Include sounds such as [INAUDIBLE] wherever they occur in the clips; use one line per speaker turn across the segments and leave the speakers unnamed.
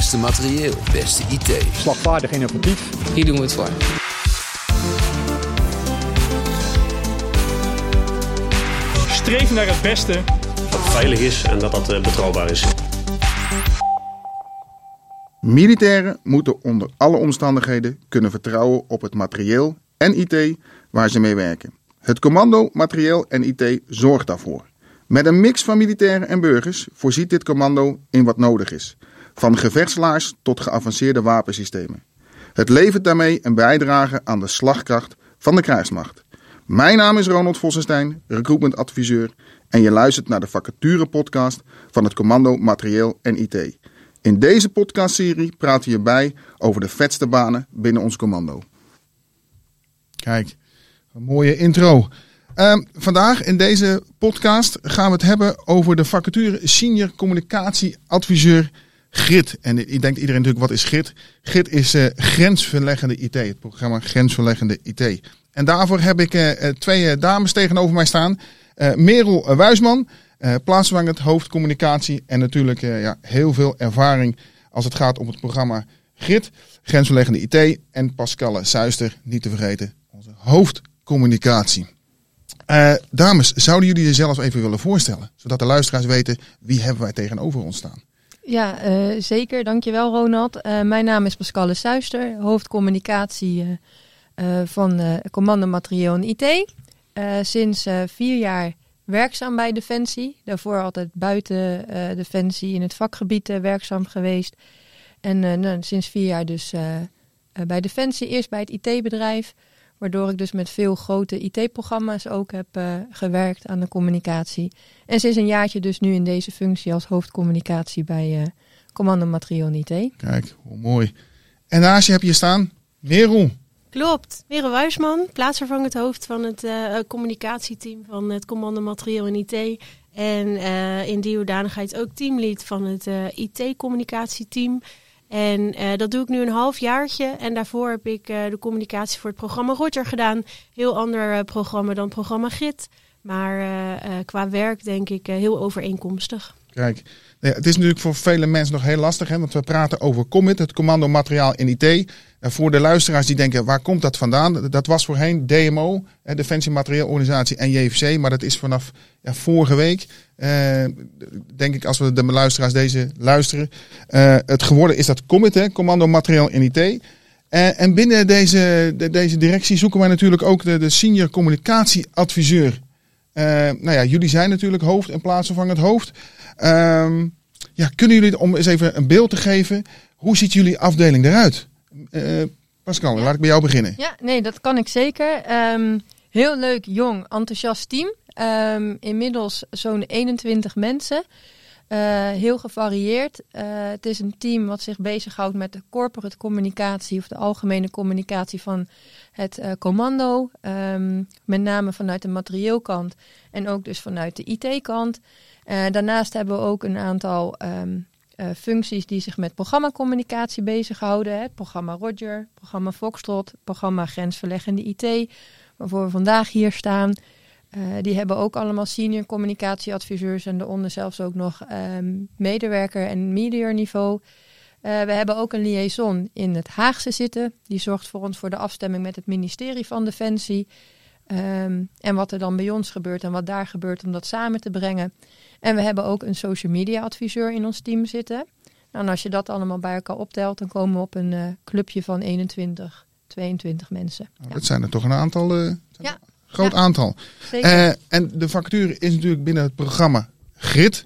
Beste materieel, beste IT.
Slagvaardig innovatief.
Hier doen we het voor.
Streef naar het beste.
Dat het veilig is en dat dat uh, betrouwbaar is.
Militairen moeten onder alle omstandigheden kunnen vertrouwen op het materieel en IT waar ze mee werken. Het commando, materieel en IT zorgt daarvoor. Met een mix van militairen en burgers voorziet dit commando in wat nodig is. Van gevechtslaars tot geavanceerde wapensystemen. Het levert daarmee een bijdrage aan de slagkracht van de krijgsmacht. Mijn naam is Ronald Vossenstein, recruitment adviseur en je luistert naar de vacature podcast van het Commando Materieel en IT. In deze podcastserie praten we bij over de vetste banen binnen ons commando. Kijk, een mooie intro. Um, vandaag in deze podcast gaan we het hebben over de vacature Senior Communicatieadviseur GRIT. En ik denk iedereen natuurlijk, wat is GRIT? GRIT is uh, grensverleggende IT, het programma Grensverleggende IT. En daarvoor heb ik uh, twee dames tegenover mij staan. Merel Wuisman, plaatsvervangend hoofdcommunicatie en natuurlijk ja, heel veel ervaring als het gaat om het programma GRIT, grensverleggende IT. En Pascale Suister, niet te vergeten, onze hoofdcommunicatie. Uh, dames, zouden jullie jezelf even willen voorstellen? Zodat de luisteraars weten wie hebben wij tegenover ons staan.
Ja, uh, zeker. Dankjewel Ronald. Uh, mijn naam is Pascale Suister, hoofdcommunicatie van Commando Materieel en IT. sinds vier jaar werkzaam bij Defensie. Daarvoor altijd buiten Defensie in het vakgebied werkzaam geweest. En nou, sinds vier jaar dus bij Defensie, eerst bij het IT-bedrijf. Waardoor ik dus met veel grote IT-programma's ook heb uh, gewerkt aan de communicatie. En sinds een jaartje dus nu in deze functie als hoofdcommunicatie bij uh, Commando Materieel IT.
Kijk, hoe mooi. En naast je heb je staan Merel.
Klopt, Merel Wuisman, plaatsvervangend hoofd van het uh, communicatieteam van het Commando Materieel en IT. En in die hoedanigheid ook teamlead van het IT-communicatieteam. En uh, dat doe ik nu een half jaartje. En daarvoor heb ik uh, de communicatie voor het programma Roger gedaan. Heel ander uh, programma dan programma Git. Maar qua werk denk ik heel overeenkomstig.
Nee, het is natuurlijk voor vele mensen nog heel lastig. Hè, want we praten over Commit, het commando materiaal in IT. En voor de luisteraars die denken, waar komt dat vandaan? Dat was voorheen DMO, Defensie Materieelorganisatie en JVC. Maar dat is vanaf ja, vorige week, uh, denk ik als we de luisteraars deze luisteren. Uh, het geworden is dat Commit, hè, Commando Materiaal in IT. Uh, en binnen deze, de, deze directie zoeken wij natuurlijk ook de, de senior communicatieadviseur. nou ja, jullie zijn natuurlijk hoofd en plaatsvervangend hoofd. Ehm, ja, kunnen jullie, om eens even een beeld te geven, hoe ziet jullie afdeling eruit? Uh, Pascal, laat ik bij jou beginnen.
Ja, nee, dat kan ik zeker. Um, heel leuk, jong, enthousiast team. Um, inmiddels zo'n 21 mensen. Uh, heel gevarieerd. Uh, het is een team wat zich bezighoudt met de corporate communicatie of de algemene communicatie van het uh, commando. Um, met name vanuit de materieelkant en ook dus vanuit de IT-kant. Daarnaast hebben we ook een aantal um, uh, functies die zich met programmacommunicatie bezighouden. Het programma Roger, programma Foxtrot, programma Grensverleggende IT, waarvoor we vandaag hier staan. Uh, die hebben ook allemaal senior communicatieadviseurs en daaronder zelfs ook nog um, medewerker en media niveau. We hebben ook een liaison in het Haagse zitten. Die zorgt voor ons voor de afstemming met het ministerie van Defensie. Um, en wat er dan bij ons gebeurt en wat daar gebeurt om dat samen te brengen. En we hebben ook een social media adviseur in ons team zitten. Nou, en als je dat allemaal bij elkaar optelt, dan komen we op een uh, clubje van 21, 22 mensen.
Nou, ja. Dat zijn er toch een aantal. Uh, ja. Groot ja. aantal. Uh, en de vacature is natuurlijk binnen het programma GRIT.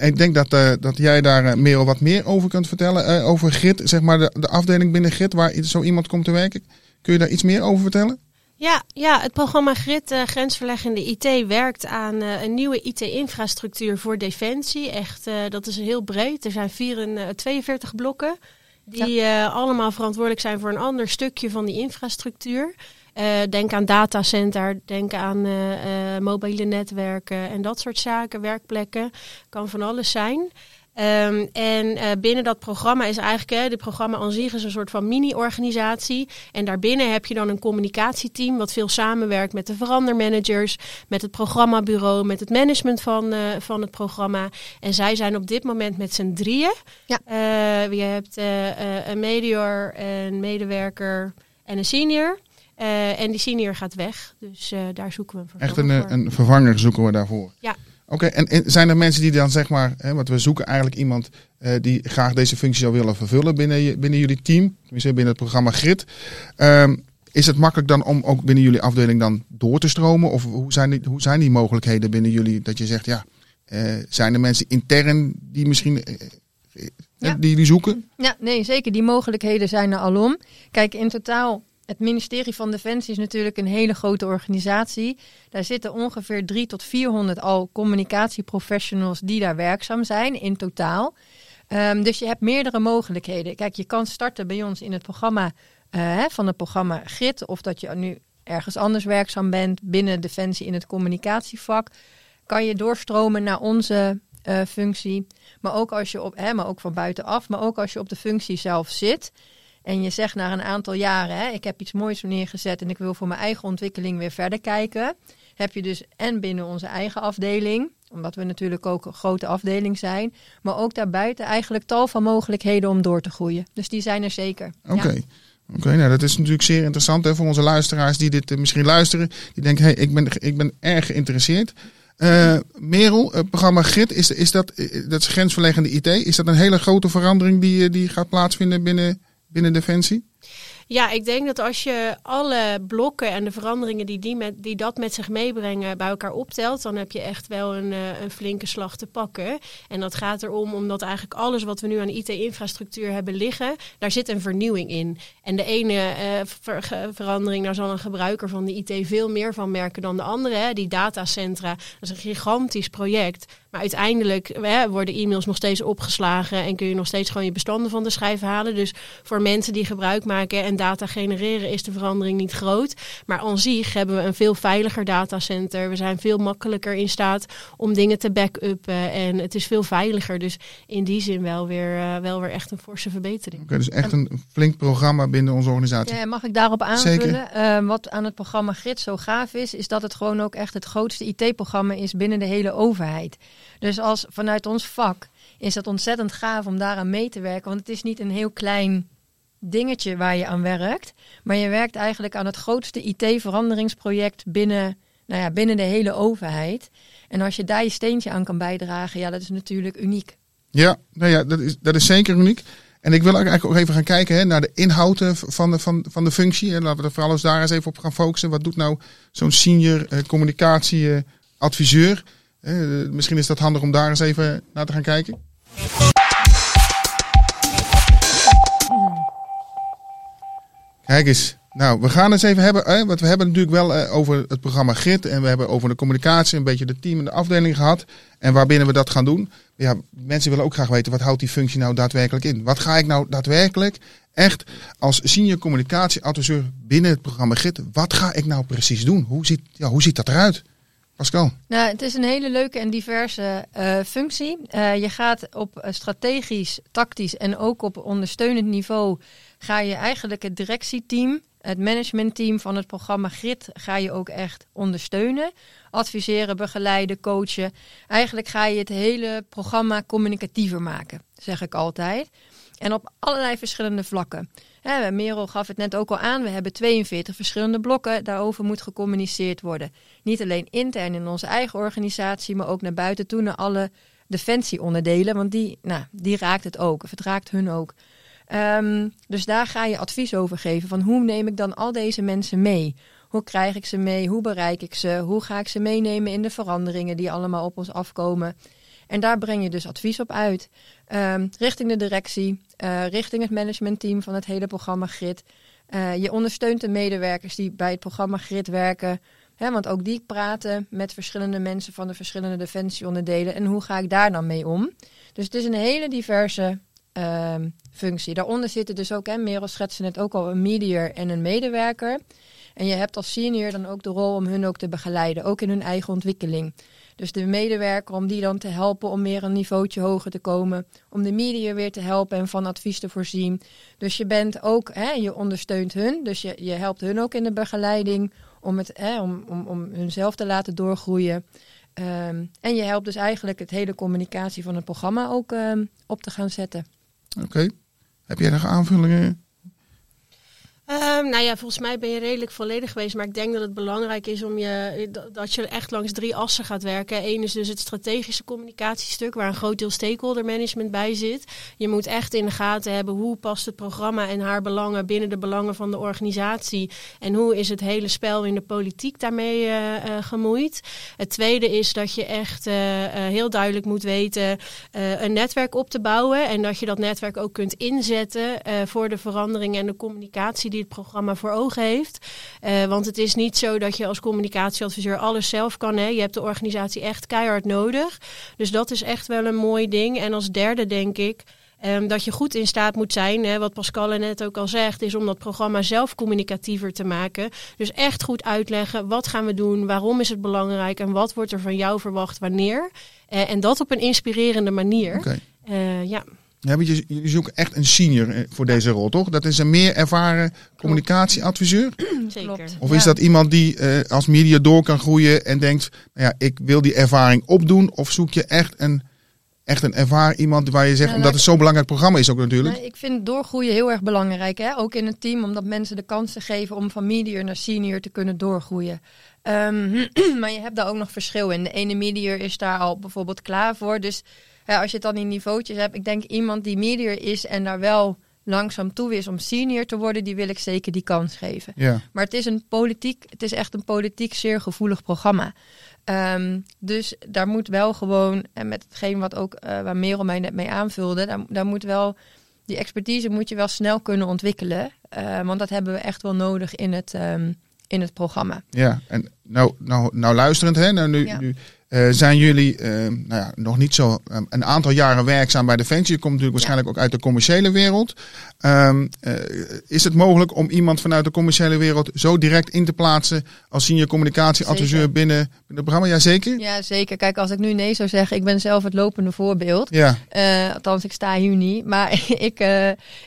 ik denk dat, dat jij daar meer wat meer over kunt vertellen. over GRIT, zeg maar de, de afdeling binnen GRIT, waar zo iemand komt te werken. Kun je daar iets meer over vertellen?
Ja, ja, het programma GRIT, uh, Grensverleggende IT, werkt aan uh, een nieuwe IT-infrastructuur voor Defensie. Echt, uh, dat is heel breed. Er zijn vier, 42 blokken die ja. allemaal verantwoordelijk zijn voor een ander stukje van die infrastructuur. denk aan datacenter, denk aan mobiele netwerken en dat soort zaken, werkplekken. Kan van alles zijn. Ehm, en uh, binnen dat programma is eigenlijk, hè, het programma aan zich is een soort van mini-organisatie. En daarbinnen heb je dan een communicatieteam wat veel samenwerkt met de verandermanagers, met het programmabureau, met het management van, uh, van het programma. En zij zijn op dit moment met z'n drieën.
Ja.
Uh, je hebt een medior, een medewerker en een senior. Uh, en die senior gaat weg, dus uh, daar zoeken we een
vervanger Echt een, een vervanger zoeken we daarvoor?
Ja.
Oké, okay, en, en, zijn er mensen die dan zeg maar, hè, want we zoeken eigenlijk iemand uh, die graag deze functie zou willen vervullen binnen, binnen jullie team, tenminste binnen het programma Grid. Um, is het makkelijk dan om ook binnen jullie afdeling dan door te stromen? Of hoe zijn die, hoe zijn die mogelijkheden binnen jullie dat je zegt, ja, zijn er mensen intern die misschien ja. die, die zoeken?
Ja, nee, zeker. Die mogelijkheden zijn er alom. Kijk, in totaal het ministerie van Defensie is natuurlijk een hele grote organisatie. Daar zitten ongeveer 3 tot 400 al communicatieprofessionals die daar werkzaam zijn in totaal. Um, dus je hebt meerdere mogelijkheden. Kijk, je kan starten bij ons in het programma uh, van het programma GRID. Of dat je nu ergens anders werkzaam bent binnen Defensie in het communicatievak. Kan je doorstromen naar onze uh, functie. Maar ook, als je op, hè, maar ook van buitenaf. Maar ook als je op de functie zelf zit. En je zegt na een aantal jaren, hè, ik heb iets moois neergezet en ik wil voor mijn eigen ontwikkeling weer verder kijken. Heb je dus en binnen onze eigen afdeling, omdat we natuurlijk ook een grote afdeling zijn, maar ook daarbuiten eigenlijk tal van mogelijkheden om door te groeien. Dus die zijn er zeker.
Oké. Oké, nou dat is natuurlijk zeer interessant hè, voor onze luisteraars die dit uh, misschien luisteren. Die denken, hé, hey, ik, ben, ik ben erg geïnteresseerd. Uh, Merel, het programma GRID, is, is dat, dat is grensverleggende IT. Is dat een hele grote verandering die, die gaat plaatsvinden binnen binnen Defensie?
Ja, ik denk dat als je alle blokken en de veranderingen die, die, met, die dat met zich meebrengen bij elkaar optelt, dan heb je echt wel een, uh, een flinke slag te pakken. En dat gaat erom omdat eigenlijk alles wat we nu aan IT-infrastructuur hebben liggen, daar zit een vernieuwing in. En de ene ver verandering, daar zal een gebruiker van de IT veel meer van merken dan de andere. Die datacentra, dat is een gigantisch project. Maar uiteindelijk hè, worden e-mails nog steeds opgeslagen en kun je nog steeds gewoon je bestanden van de schijf halen. Dus voor mensen die gebruik maken en data genereren is de verandering niet groot. Maar aan zich hebben we een veel veiliger datacenter. We zijn veel makkelijker in staat om dingen te backuppen en het is veel veiliger. Dus in die zin wel weer, uh, wel weer echt een forse verbetering.
Oké, okay, dus echt een flink programma binnen onze organisatie.
Ja, mag ik daarop aanvullen? Uh, wat aan het programma Grid zo gaaf is, is dat het gewoon ook echt het grootste IT-programma is binnen de hele overheid. Dus als vanuit ons vak is dat ontzettend gaaf om daaraan mee te werken. Want het is niet een heel klein dingetje waar je aan werkt. Maar je werkt eigenlijk aan het grootste IT-veranderingsproject binnen, nou ja, binnen de hele overheid. En als je daar je steentje aan kan bijdragen, ja, dat is natuurlijk uniek.
Ja, nou ja dat, is, dat is zeker uniek. En ik wil eigenlijk ook even gaan kijken hè, naar de inhoud van de, van, van de functie. En laten we er vooral eens daar eens even op gaan focussen. Wat doet nou zo'n senior eh, communicatieadviseur? Eh, misschien is dat handig om daar eens even naar te gaan kijken. Kijk eens. Nou, we gaan eens even hebben, want we hebben natuurlijk wel eh, over het programma GRID en we hebben over de communicatie, een beetje de team en de afdeling gehad en waarbinnen we dat gaan doen. Ja, mensen willen ook graag weten, wat houdt die functie nou daadwerkelijk in? Wat ga ik nou daadwerkelijk echt als senior communicatieadviseur binnen het programma GRID, wat ga ik nou precies doen? Hoe ziet, ja, hoe ziet dat eruit? Pascal?
Nou, het is een hele leuke en diverse uh, functie. Uh, je gaat op strategisch, tactisch en ook op ondersteunend niveau ga je eigenlijk het directieteam, het managementteam van het programma GRID, ga je ook echt ondersteunen. Adviseren, begeleiden, coachen. Eigenlijk ga je het hele programma communicatiever maken, zeg ik altijd. En op allerlei verschillende vlakken. Merel gaf het net ook al aan. We hebben 42 verschillende blokken. Daarover moet gecommuniceerd worden. Niet alleen intern in onze eigen organisatie, maar ook naar buiten toe, naar alle defensieonderdelen. Want die, nou, die raakt het ook. Of het raakt hun ook. Um, dus daar ga je advies over geven. Van hoe neem ik dan al deze mensen mee? Hoe krijg ik ze mee? Hoe bereik ik ze? Hoe ga ik ze meenemen in de veranderingen die allemaal op ons afkomen? En daar breng je dus advies op uit. Um, richting de directie, uh, richting het managementteam van het hele programma GRID. Uh, je ondersteunt de medewerkers die bij het programma GRID werken. Want ook die praten met verschillende mensen van de verschillende defensieonderdelen. En hoe ga ik daar dan mee om? Dus het is een hele diverse uh, functie. Daaronder zitten dus ook, hè, Merel schetste net ook al, een medier en een medewerker. En je hebt als senior dan ook de rol om hun ook te begeleiden, ook in hun eigen ontwikkeling. Dus de medewerker om die dan te helpen om weer een niveautje hoger te komen. Om de media weer te helpen en van advies te voorzien. Dus je bent ook, hè, je ondersteunt hun. Dus je, je helpt hun ook in de begeleiding om, het, hè, om, om, om hunzelf te laten doorgroeien. Ehm, en je helpt dus eigenlijk het hele communicatie van het programma ook ehm, op te gaan zetten.
Oké. Heb jij nog aanvullingen?
Ehm, nou ja, volgens mij ben je redelijk volledig geweest. Maar ik denk dat het belangrijk is om je, dat je echt langs drie assen gaat werken. Eén is dus het strategische communicatiestuk, waar een groot deel stakeholder management bij zit. Je moet echt in de gaten hebben hoe past het programma en haar belangen binnen de belangen van de organisatie. En hoe is het hele spel in de politiek daarmee uh, uh, gemoeid. Het tweede is dat je echt heel duidelijk moet weten een netwerk op te bouwen. En dat je dat netwerk ook kunt inzetten voor de verandering en de communicatie die het programma voor ogen heeft. Uh, want het is niet zo dat je als communicatieadviseur alles zelf kan. Hè. Je hebt de organisatie echt keihard nodig. Dus dat is echt wel een mooi ding. En als derde denk ik. Um, dat je goed in staat moet zijn, hè, wat Pascal net ook al zegt, is om dat programma zelf communicatiever te maken. Dus echt goed uitleggen, wat gaan we doen, waarom is het belangrijk en wat wordt er van jou verwacht wanneer. Uh, en dat op een inspirerende manier.
Okay.
Uh, ja.
Ja, want je, je zoekt echt een senior eh, voor deze rol, toch? Dat is een meer ervaren communicatieadviseur? [CLEARS THROAT]
Zeker.
Of is dat iemand die uh, als media door kan groeien en denkt, nou ja, ik wil die ervaring opdoen? Of zoek je echt een, echt een ervaren iemand waar je zegt,
Ja,
omdat
nou,
het zo'n belangrijk programma is ook natuurlijk?
Nee, ik vind doorgroeien heel erg belangrijk, hè? ook in het team, omdat mensen de kans te geven om van medior naar senior te kunnen doorgroeien. Um, [CLEARS THROAT] maar je hebt daar ook nog verschil in. De ene medior is daar al bijvoorbeeld klaar voor, dus ja, als je het dan in niveautjes hebt, ik denk iemand die medior is en daar wel langzaam toe is om senior te worden, die wil ik zeker die kans geven.
Ja.
Maar het is een politiek, het is echt een politiek zeer gevoelig programma. Um, dus daar moet wel gewoon, en met hetgeen wat ook uh, waar Merel mij net mee aanvulde, daar, daar moet wel, die expertise moet je wel snel kunnen ontwikkelen. Uh, want dat hebben we echt wel nodig in het, um, in het programma.
Ja, en nou, nou, nou luisterend, hè, nou nu,
Ja.
nu uh, zijn jullie uh, nou ja, nog niet zo um, een aantal jaren werkzaam bij Defensie. Je komt natuurlijk waarschijnlijk ook uit de commerciële wereld. Um, uh, is het mogelijk om iemand vanuit de commerciële wereld zo direct in te plaatsen als senior communicatieadviseur
Zeker.
binnen, binnen het programma? Jazeker?
Ja, zeker. Kijk, als ik nu nee zou zeggen, ik ben zelf het lopende voorbeeld.
Ja.
Althans, ik sta hier niet. Maar [LAUGHS] ik,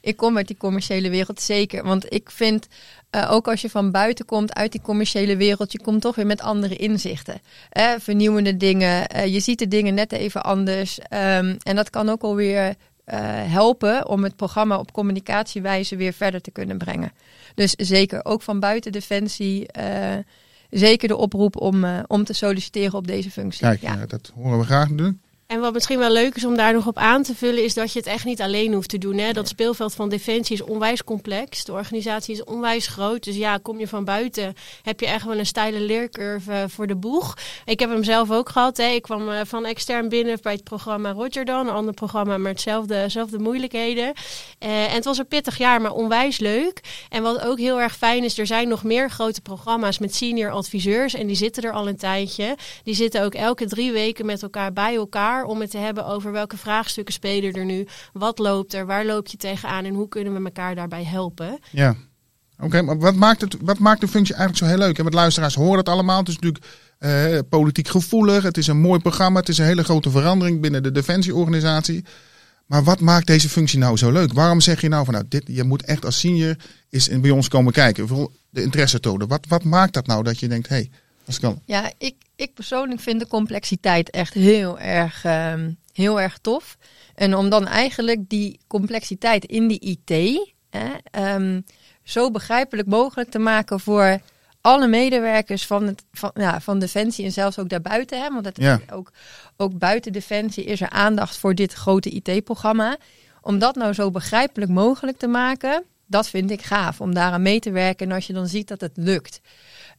ik kom uit die commerciële wereld zeker. Want ik vind, uh, ook als je van buiten komt, uit die commerciële wereld, je komt toch weer met andere inzichten. Uh, vernieuwende dingen. Uh, je ziet de dingen net even anders. Um, en dat kan ook alweer uh, helpen om het programma op communicatiewijze weer verder te kunnen brengen. Dus zeker ook van buiten Defensie. Zeker de oproep om, om te solliciteren op deze functie.
Kijk, ja. Ja, dat horen we graag natuurlijk.
En wat misschien wel leuk is om daar nog op aan te vullen, is dat je het echt niet alleen hoeft te doen. Hè? Dat speelveld van Defensie is onwijs complex. De organisatie is onwijs groot. Dus ja, kom je van buiten, heb je echt wel een steile leercurve voor de boeg. Ik heb hem zelf ook gehad. Hè? Ik kwam uh, van extern binnen bij het programma Rotterdam. Een ander programma, maar hetzelfde, hetzelfde moeilijkheden. Uh, en het was een pittig jaar, maar onwijs leuk. En wat ook heel erg fijn is, er zijn nog meer grote programma's met senior adviseurs. En die zitten er al een tijdje. Die zitten ook elke drie weken met elkaar bij elkaar om het te hebben over welke vraagstukken spelen er nu, wat loopt er, waar loop je tegenaan en hoe kunnen we elkaar daarbij helpen.
Ja. Oké, maar wat maakt, het, wat maakt de functie eigenlijk zo heel leuk? En met luisteraars horen het allemaal. Het is natuurlijk uh, politiek gevoelig. Het is een mooi programma. Het is een hele grote verandering binnen de defensieorganisatie. Maar wat maakt deze functie nou zo leuk? Waarom zeg je nou van nou, dit, je moet echt als senior eens bij ons komen kijken? De interesse tonen. Wat, wat maakt dat nou dat je denkt, hé, hey, als kan.
Ja, ik, ik persoonlijk vind de complexiteit echt heel erg, um, heel erg tof. En om dan eigenlijk die complexiteit in die IT hè, um, zo begrijpelijk mogelijk te maken voor alle medewerkers van, het, van, ja, van Defensie en zelfs ook daarbuiten. Hè, want
ja.
ook, ook buiten Defensie is er aandacht voor dit grote IT-programma. Om dat nou zo begrijpelijk mogelijk te maken, dat vind ik gaaf. Om daaraan mee te werken en als je dan ziet dat het lukt.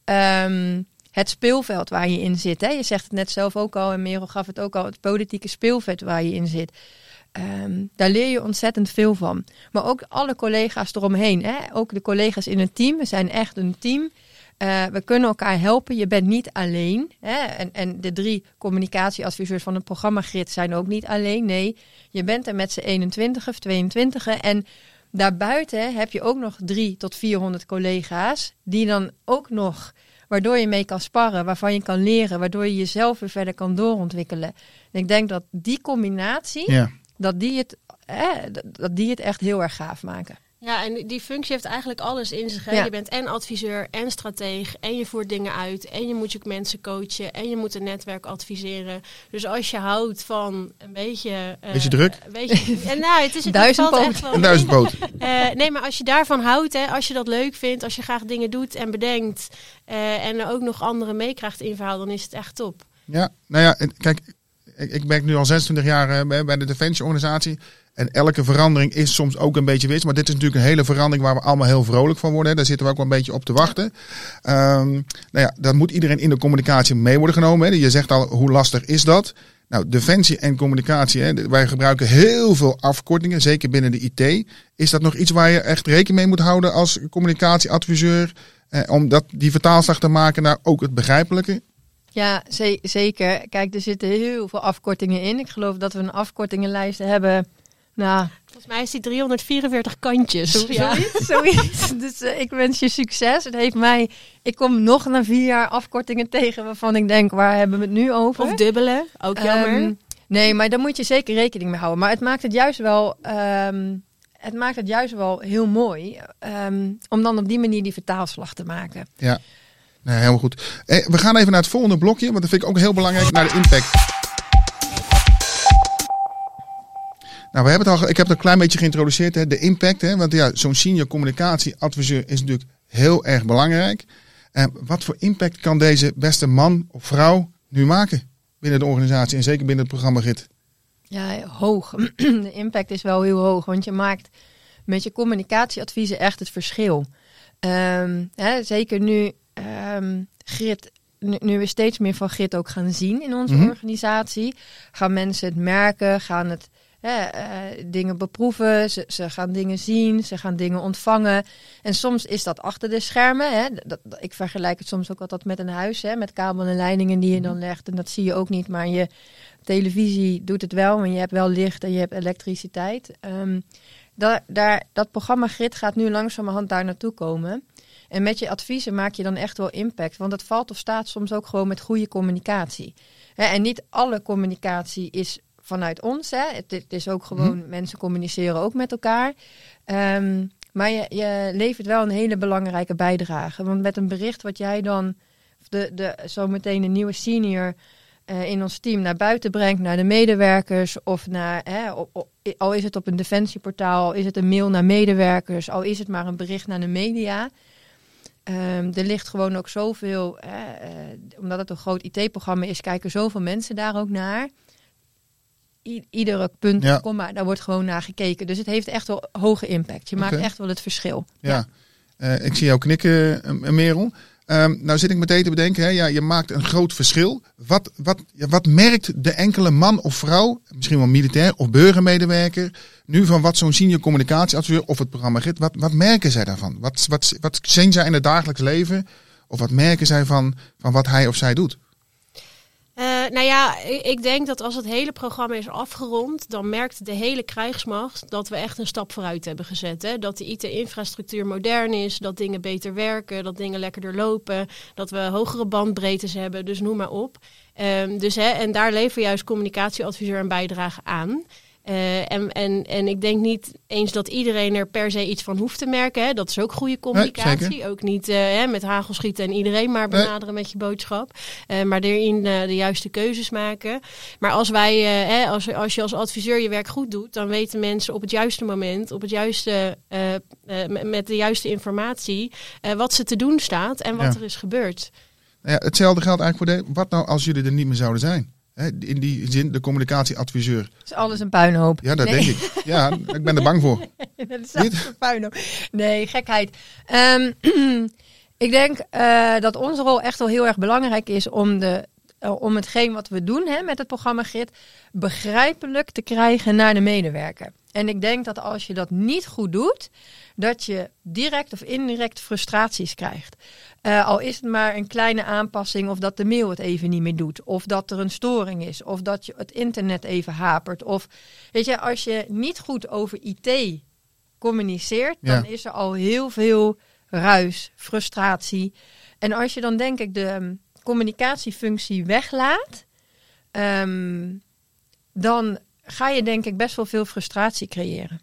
Um, het speelveld waar je in zit. Hè? Je zegt het net zelf ook al en Merel gaf het ook al. Het politieke speelveld waar je in zit. Um, daar leer je ontzettend veel van. Maar ook alle collega's eromheen. Hè? Ook de collega's in het team. We zijn echt een team. Uh, we kunnen elkaar helpen. Je bent niet alleen. Hè? En, en de drie communicatieadviseurs van het programma Grid zijn ook niet alleen. Nee, je bent er met z'n 21 of 22. En daarbuiten heb je ook nog drie tot 400 collega's die dan ook nog, waardoor je mee kan sparren, waarvan je kan leren, waardoor je jezelf weer verder kan doorontwikkelen. En ik denk dat die combinatie,
Ja.
dat, die het, eh, dat die het echt heel erg gaaf maken.
Ja, en die functie heeft eigenlijk alles in zich. hè.
Ja.
Je bent en adviseur en strateeg en je voert dingen uit en je moet je mensen coachen en je moet een netwerk adviseren. Dus als je houdt van een beetje... eh,
Beetje druk?
Een beetje, [LAUGHS] en nou, het is het
Duizend
echt wel
Een duizendpoot. [LAUGHS]
Eh, nee, maar als je daarvan houdt, hè, als je dat leuk vindt, als je graag dingen doet en bedenkt eh, en er ook nog anderen meekrijgt in verhaal, dan is het echt top.
Ja, nou ja, kijk, ik, ik werk nu al 26 jaar bij, bij de Defensieorganisatie. En elke verandering is soms ook een beetje wist. Maar dit is natuurlijk een hele verandering waar we allemaal heel vrolijk van worden. Daar zitten we ook wel een beetje op te wachten. Ehm, nou ja, daar moet iedereen in de communicatie mee worden genomen. Hè. Je zegt al, hoe lastig is dat? Nou, defensie en communicatie, hè, wij gebruiken heel veel afkortingen, zeker binnen de IT. Is dat nog iets waar je echt rekening mee moet houden als communicatieadviseur? Eh, om dat, die vertaalslag te maken naar ook het begrijpelijke?
Ja, ze- zeker. Kijk, er zitten heel veel afkortingen in. Ik geloof dat we een afkortingenlijst hebben. Nou,
Volgens mij is die 344 kantjes.
Zo-
Ja.
Zoiets, zoiets. [LAUGHS] Dus eh, ik wens je succes. Het heeft mij. Ik kom nog na vier jaar afkortingen tegen waarvan ik denk, waar hebben we het nu over?
Of dubbele, ook jammer.
Ehm, nee, maar daar moet je zeker rekening mee houden. Maar het maakt het juist wel. ehm, het maakt het juist wel heel mooi ehm, om dan op die manier die vertaalslag te maken.
Ja, nee, helemaal goed. Eh, we gaan even naar het volgende blokje, want dat vind ik ook heel belangrijk, naar de impact. Nou, we hebben het al, ik heb het een klein beetje geïntroduceerd, hè, de impact. Hè, want ja, zo'n senior communicatieadviseur is natuurlijk heel erg belangrijk. En wat voor impact kan deze beste man of vrouw nu maken binnen de organisatie en zeker binnen het programma GIT?
Ja, hoog. [CLEARS THROAT] De impact is wel heel hoog, want je maakt met je communicatieadviezen echt het verschil. Ehm, hè, zeker nu, ehm, Grit, nu, nu we steeds meer van Grit ook gaan zien in onze
Mhm.
organisatie, gaan mensen het merken, gaan het hè, eh, dingen beproeven, ze, ze gaan dingen zien, ze gaan dingen ontvangen. En soms is dat achter de schermen. Hè. Dat, dat- ik vergelijk het soms ook altijd met een huis, hè, met kabel en leidingen die je dan legt. En dat zie je ook niet, maar je televisie doet het wel, want je hebt wel licht en je hebt elektriciteit. Ehm, daar, daar, dat programma Grid gaat nu langzamerhand daar naartoe komen. En met je adviezen maak je dan echt wel impact. Want het valt of staat soms ook gewoon met goede communicatie. En niet alle communicatie is vanuit ons. Hè. Het, het is ook gewoon, mensen communiceren ook met elkaar. Ehm, maar je, je levert wel een hele belangrijke bijdrage. Want met een bericht wat jij dan, de, de, zometeen een nieuwe senior eh, in ons team naar buiten brengt, naar de medewerkers of naar, hè, op, op- al is het op een defensieportaal, al is het een mail naar medewerkers, al is het maar een bericht naar de media. Ehm, er ligt gewoon ook zoveel, eh, omdat het een groot IT-programma is, kijken zoveel mensen daar ook naar. Iedere punt,
Ja.
komma, daar wordt gewoon naar gekeken. Dus het heeft echt wel hoge impact. Je maakt echt wel het verschil.
Ja, Eh, ik zie jou knikken, eh, Merel. Ehm, nou zit ik meteen te bedenken, hè, ja, je maakt een groot verschil. Wat, wat, wat merkt de enkele man of vrouw, misschien wel militair of burgermedewerker, nu van wat zo'n senior communicatieadviseur of het programma GIT, wat, wat merken zij daarvan? Wat, wat, wat zien zij in het dagelijks leven? Of wat merken zij van, van wat hij of zij doet?
Eh, nou ja, ik, denk dat als het hele programma is afgerond, dan merkt de hele krijgsmacht dat we echt een stap vooruit hebben gezet. Hè? Dat de IT-infrastructuur modern is, dat dingen beter werken, dat dingen lekkerder lopen, dat we hogere bandbreedtes hebben, dus noem maar op. Ehm, dus, hè, en daar levert juist communicatieadviseur een bijdrage aan. Eh, en, en, en ik denk niet eens dat iedereen er per se iets van hoeft te merken. Hè. Dat is ook goede communicatie. ook niet eh, hè, met hagel schieten en iedereen maar
Nee.
benaderen met je boodschap. Eh, maar erin eh, de juiste keuzes maken. Maar als, wij, hè, als, als je als adviseur je werk goed doet, dan weten mensen op het juiste moment, op het juiste, met- de juiste informatie, wat ze te doen staat en wat
Ja.
er is gebeurd.
Nou ja, hetzelfde geldt eigenlijk voor de, wat nou als jullie er niet meer zouden zijn? In die zin, de communicatieadviseur.
Is alles een puinhoop.
Ja, dat
Nee.
denk ik. Ja, ik ben er bang voor. [LAUGHS]
dat is echt een puinhoop. Nee, gekheid. Ehm, [CLEARS THROAT] ik denk eh, dat onze rol echt wel heel erg belangrijk is om, de, eh, om hetgeen wat we doen hè, met het programma GRIT begrijpelijk te krijgen naar de medewerker. En ik denk dat als je dat niet goed doet, dat je direct of indirect frustraties krijgt. Eh, al is het maar een kleine aanpassing of dat de mail het even niet meer doet. Of dat er een storing is. Of dat je het internet even hapert. Of weet je, als je niet goed over IT communiceert,
Ja.
dan is er al heel veel ruis, frustratie. En als je dan denk ik de ehm, communicatiefunctie weglaat, ehm, dan ga je denk ik best wel veel frustratie creëren.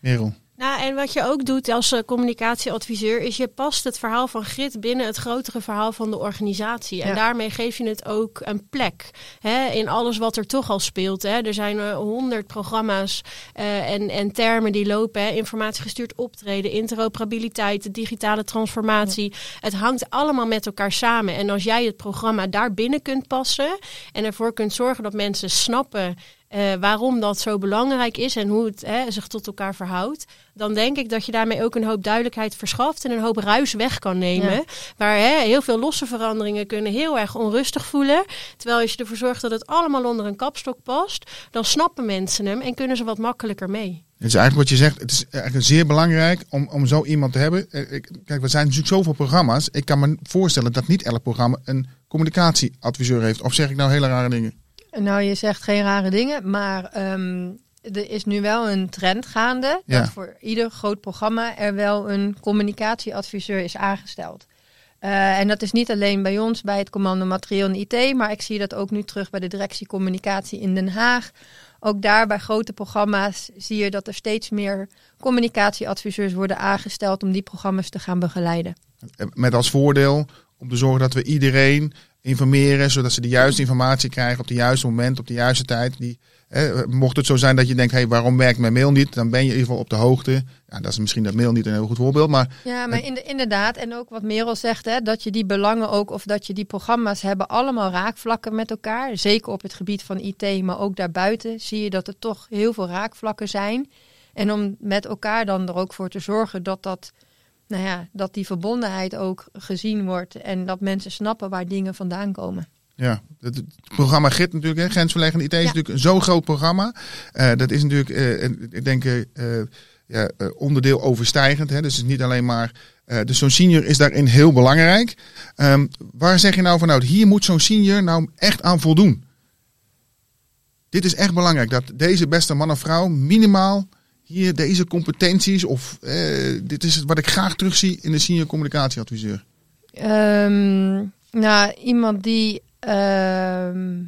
Merel.
Nou, en wat je ook doet als eh, communicatieadviseur, is je past het verhaal van Grit binnen het grotere verhaal van de organisatie. En
Ja.
daarmee geef je het ook een plek hè, in alles wat er toch al speelt. Hè. Er zijn eh, honderd programma's eh, en, en termen die lopen. Hè. Informatiegestuurd optreden, interoperabiliteit, de digitale transformatie. Het hangt allemaal met elkaar samen. En als jij het programma daar binnen kunt passen en ervoor kunt zorgen dat mensen snappen eh, waarom dat zo belangrijk is en hoe het hè, zich tot elkaar verhoudt, dan denk ik dat je daarmee ook een hoop duidelijkheid verschaft en een hoop ruis weg kan nemen.
Ja.
Waar hè, heel veel losse veranderingen kunnen heel erg onrustig voelen. Terwijl als je ervoor zorgt dat het allemaal onder een kapstok past, dan snappen mensen hem en kunnen ze wat makkelijker mee.
Het is eigenlijk wat je zegt, het is eigenlijk zeer belangrijk om, om zo iemand te hebben. Eh, ik- Kijk, er zijn natuurlijk zoveel programma's. Ik kan me voorstellen dat niet elk programma een communicatieadviseur heeft. Of zeg ik nou hele rare dingen?
Nou, je zegt geen rare dingen, maar ehm, er is nu wel een trend gaande
Ja.
dat voor ieder groot programma er wel een communicatieadviseur is aangesteld. Eh, en dat is niet alleen bij ons, bij het commando materieel en IT, maar ik zie dat ook nu terug bij de directie communicatie in Den Haag. Ook daar bij grote programma's zie je dat er steeds meer communicatieadviseurs worden aangesteld om die programma's te gaan begeleiden.
Eh, Met als voordeel om te zorgen dat we iedereen informeren, zodat ze de juiste informatie krijgen op de juiste moment, op de juiste tijd. Die, eh, mocht het zo zijn dat je denkt, hey, waarom werkt mijn mail niet? Dan ben je in ieder geval op de hoogte. Ja, dat is misschien dat mail niet een heel goed voorbeeld, maar
Ja, maar in de, inderdaad, en ook wat Merel zegt, hè, dat je die belangen ook, of dat je die programma's hebben allemaal raakvlakken met elkaar. Zeker op het gebied van IT, maar ook daarbuiten zie je dat er toch heel veel raakvlakken zijn. En om met elkaar dan er ook voor te zorgen dat, dat, nou ja, dat die verbondenheid ook gezien wordt en dat mensen snappen waar dingen vandaan komen.
Ja, het, programma GIT natuurlijk, hè, grensverleggende IT, is
Ja.
natuurlijk een zo groot programma. Eh, dat is natuurlijk, eh, ik denk, eh, ja, onderdeel overstijgend. Hè, dus het is niet alleen maar. dus zo'n senior is daarin heel belangrijk. Ehm, waar zeg je nou van, nou, hier moet zo'n senior nou echt aan voldoen? Dit is echt belangrijk, dat deze beste man of vrouw minimaal hier deze competenties, of eh, dit is wat ik graag terugzie in de senior communicatieadviseur.
Ehm, nou, iemand die. ehm,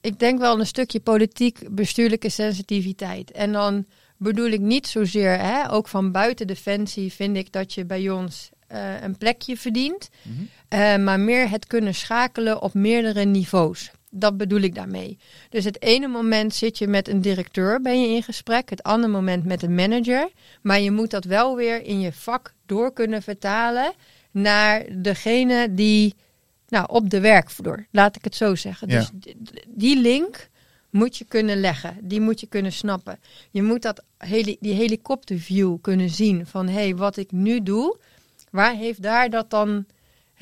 ik denk wel een stukje politiek bestuurlijke sensitiviteit. En dan bedoel ik niet zozeer, hè, ook van buiten Defensie vind ik dat je bij ons eh, een plekje verdient. Eh, maar meer het kunnen schakelen op meerdere niveaus. Dat bedoel ik daarmee. Dus het ene moment zit je met een directeur, ben je in gesprek. Het andere moment met een manager. Maar je moet dat wel weer in je vak door kunnen vertalen naar degene die nou, op de werkvloer, laat ik het zo zeggen.
Ja.
Dus die link moet je kunnen leggen, die moet je kunnen snappen. Je moet dat die helikopterview kunnen zien van hé, hey, wat ik nu doe, waar heeft daar dat dan,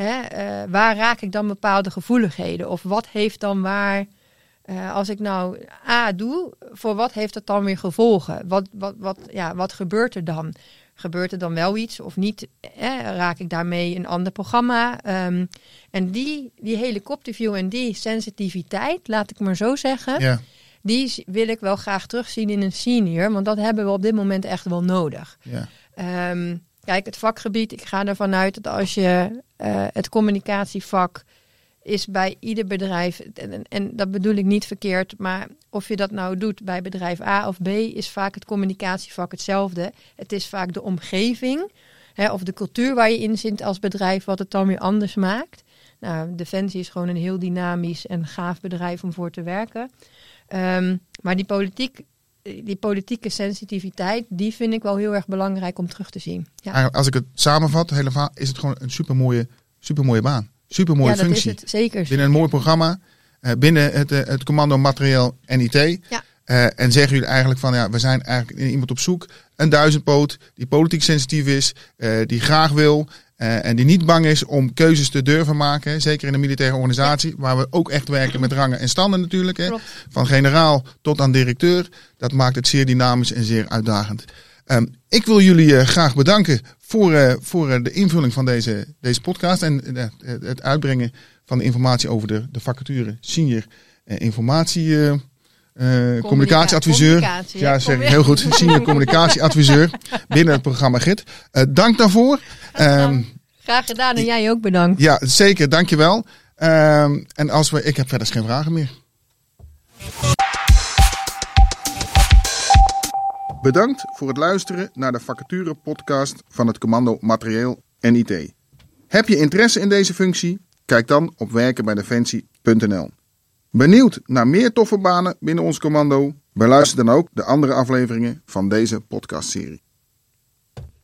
hè, eh, waar raak ik dan bepaalde gevoeligheden? Of wat heeft dan waar, eh, als ik nou A doe, voor wat heeft dat dan weer gevolgen? Wat, wat, wat, ja, wat gebeurt er dan? Gebeurt er dan wel iets of niet? Eh, raak ik daarmee een ander programma? Ehm, en die, die helikopterview en die sensitiviteit, laat ik maar zo zeggen,
Ja,
die wil ik wel graag terugzien in een senior. Want dat hebben we op dit moment echt wel nodig.
ja.
Ehm, kijk, het vakgebied, ik ga ervan uit dat als je eh, het communicatievak is bij ieder bedrijf, en, en, dat bedoel ik niet verkeerd, maar of je dat nou doet bij bedrijf A of B, is vaak het communicatievak hetzelfde. Het is vaak de omgeving hè, of de cultuur waar je in zit als bedrijf, wat het dan weer anders maakt. Nou, Defensie is gewoon een heel dynamisch en gaaf bedrijf om voor te werken. Ehm, maar die politiek die politieke sensitiviteit, die vind ik wel heel erg belangrijk om terug te zien. Ja,
Als ik het samenvat, helemaal, is het gewoon een supermooie, supermooie baan. Supermooie
ja dat
functie.
is het zeker.
Binnen een mooi programma, eh, binnen het, eh, het commando materieel en IT.
Ja.
Eh, en zeggen jullie eigenlijk van, ja, we zijn eigenlijk iemand op zoek. Een duizendpoot die politiek sensitief is, die graag wil eh, en die niet bang is om keuzes te durven maken. Zeker in een militaire organisatie, waar we ook echt werken met rangen en standen natuurlijk. Hè. Van generaal tot aan directeur. Dat maakt het zeer dynamisch en zeer uitdagend. Ehm, ik wil jullie eh, graag bedanken voor, eh, voor de invulling van deze, deze podcast en het- uitbrengen van de informatie over de, de vacature senior informatie eh, communicatieadviseur.
communicatie,
ja, zeg ik heel goed. [LAUGHS] Senior communicatieadviseur binnen het programma GIT. Eh, dank daarvoor. Ehm,
Graag gedaan en jij ook bedankt.
ja, zeker. Dankjewel. Ehm en als we, ik heb verder geen vragen meer. Bedankt voor het luisteren naar de vacature podcast van het commando Materieel en IT. Heb je interesse in deze functie? Kijk dan op werkenbijdefensie.nl. Benieuwd naar meer toffe banen binnen ons commando? Beluister dan ook de andere afleveringen van deze podcastserie.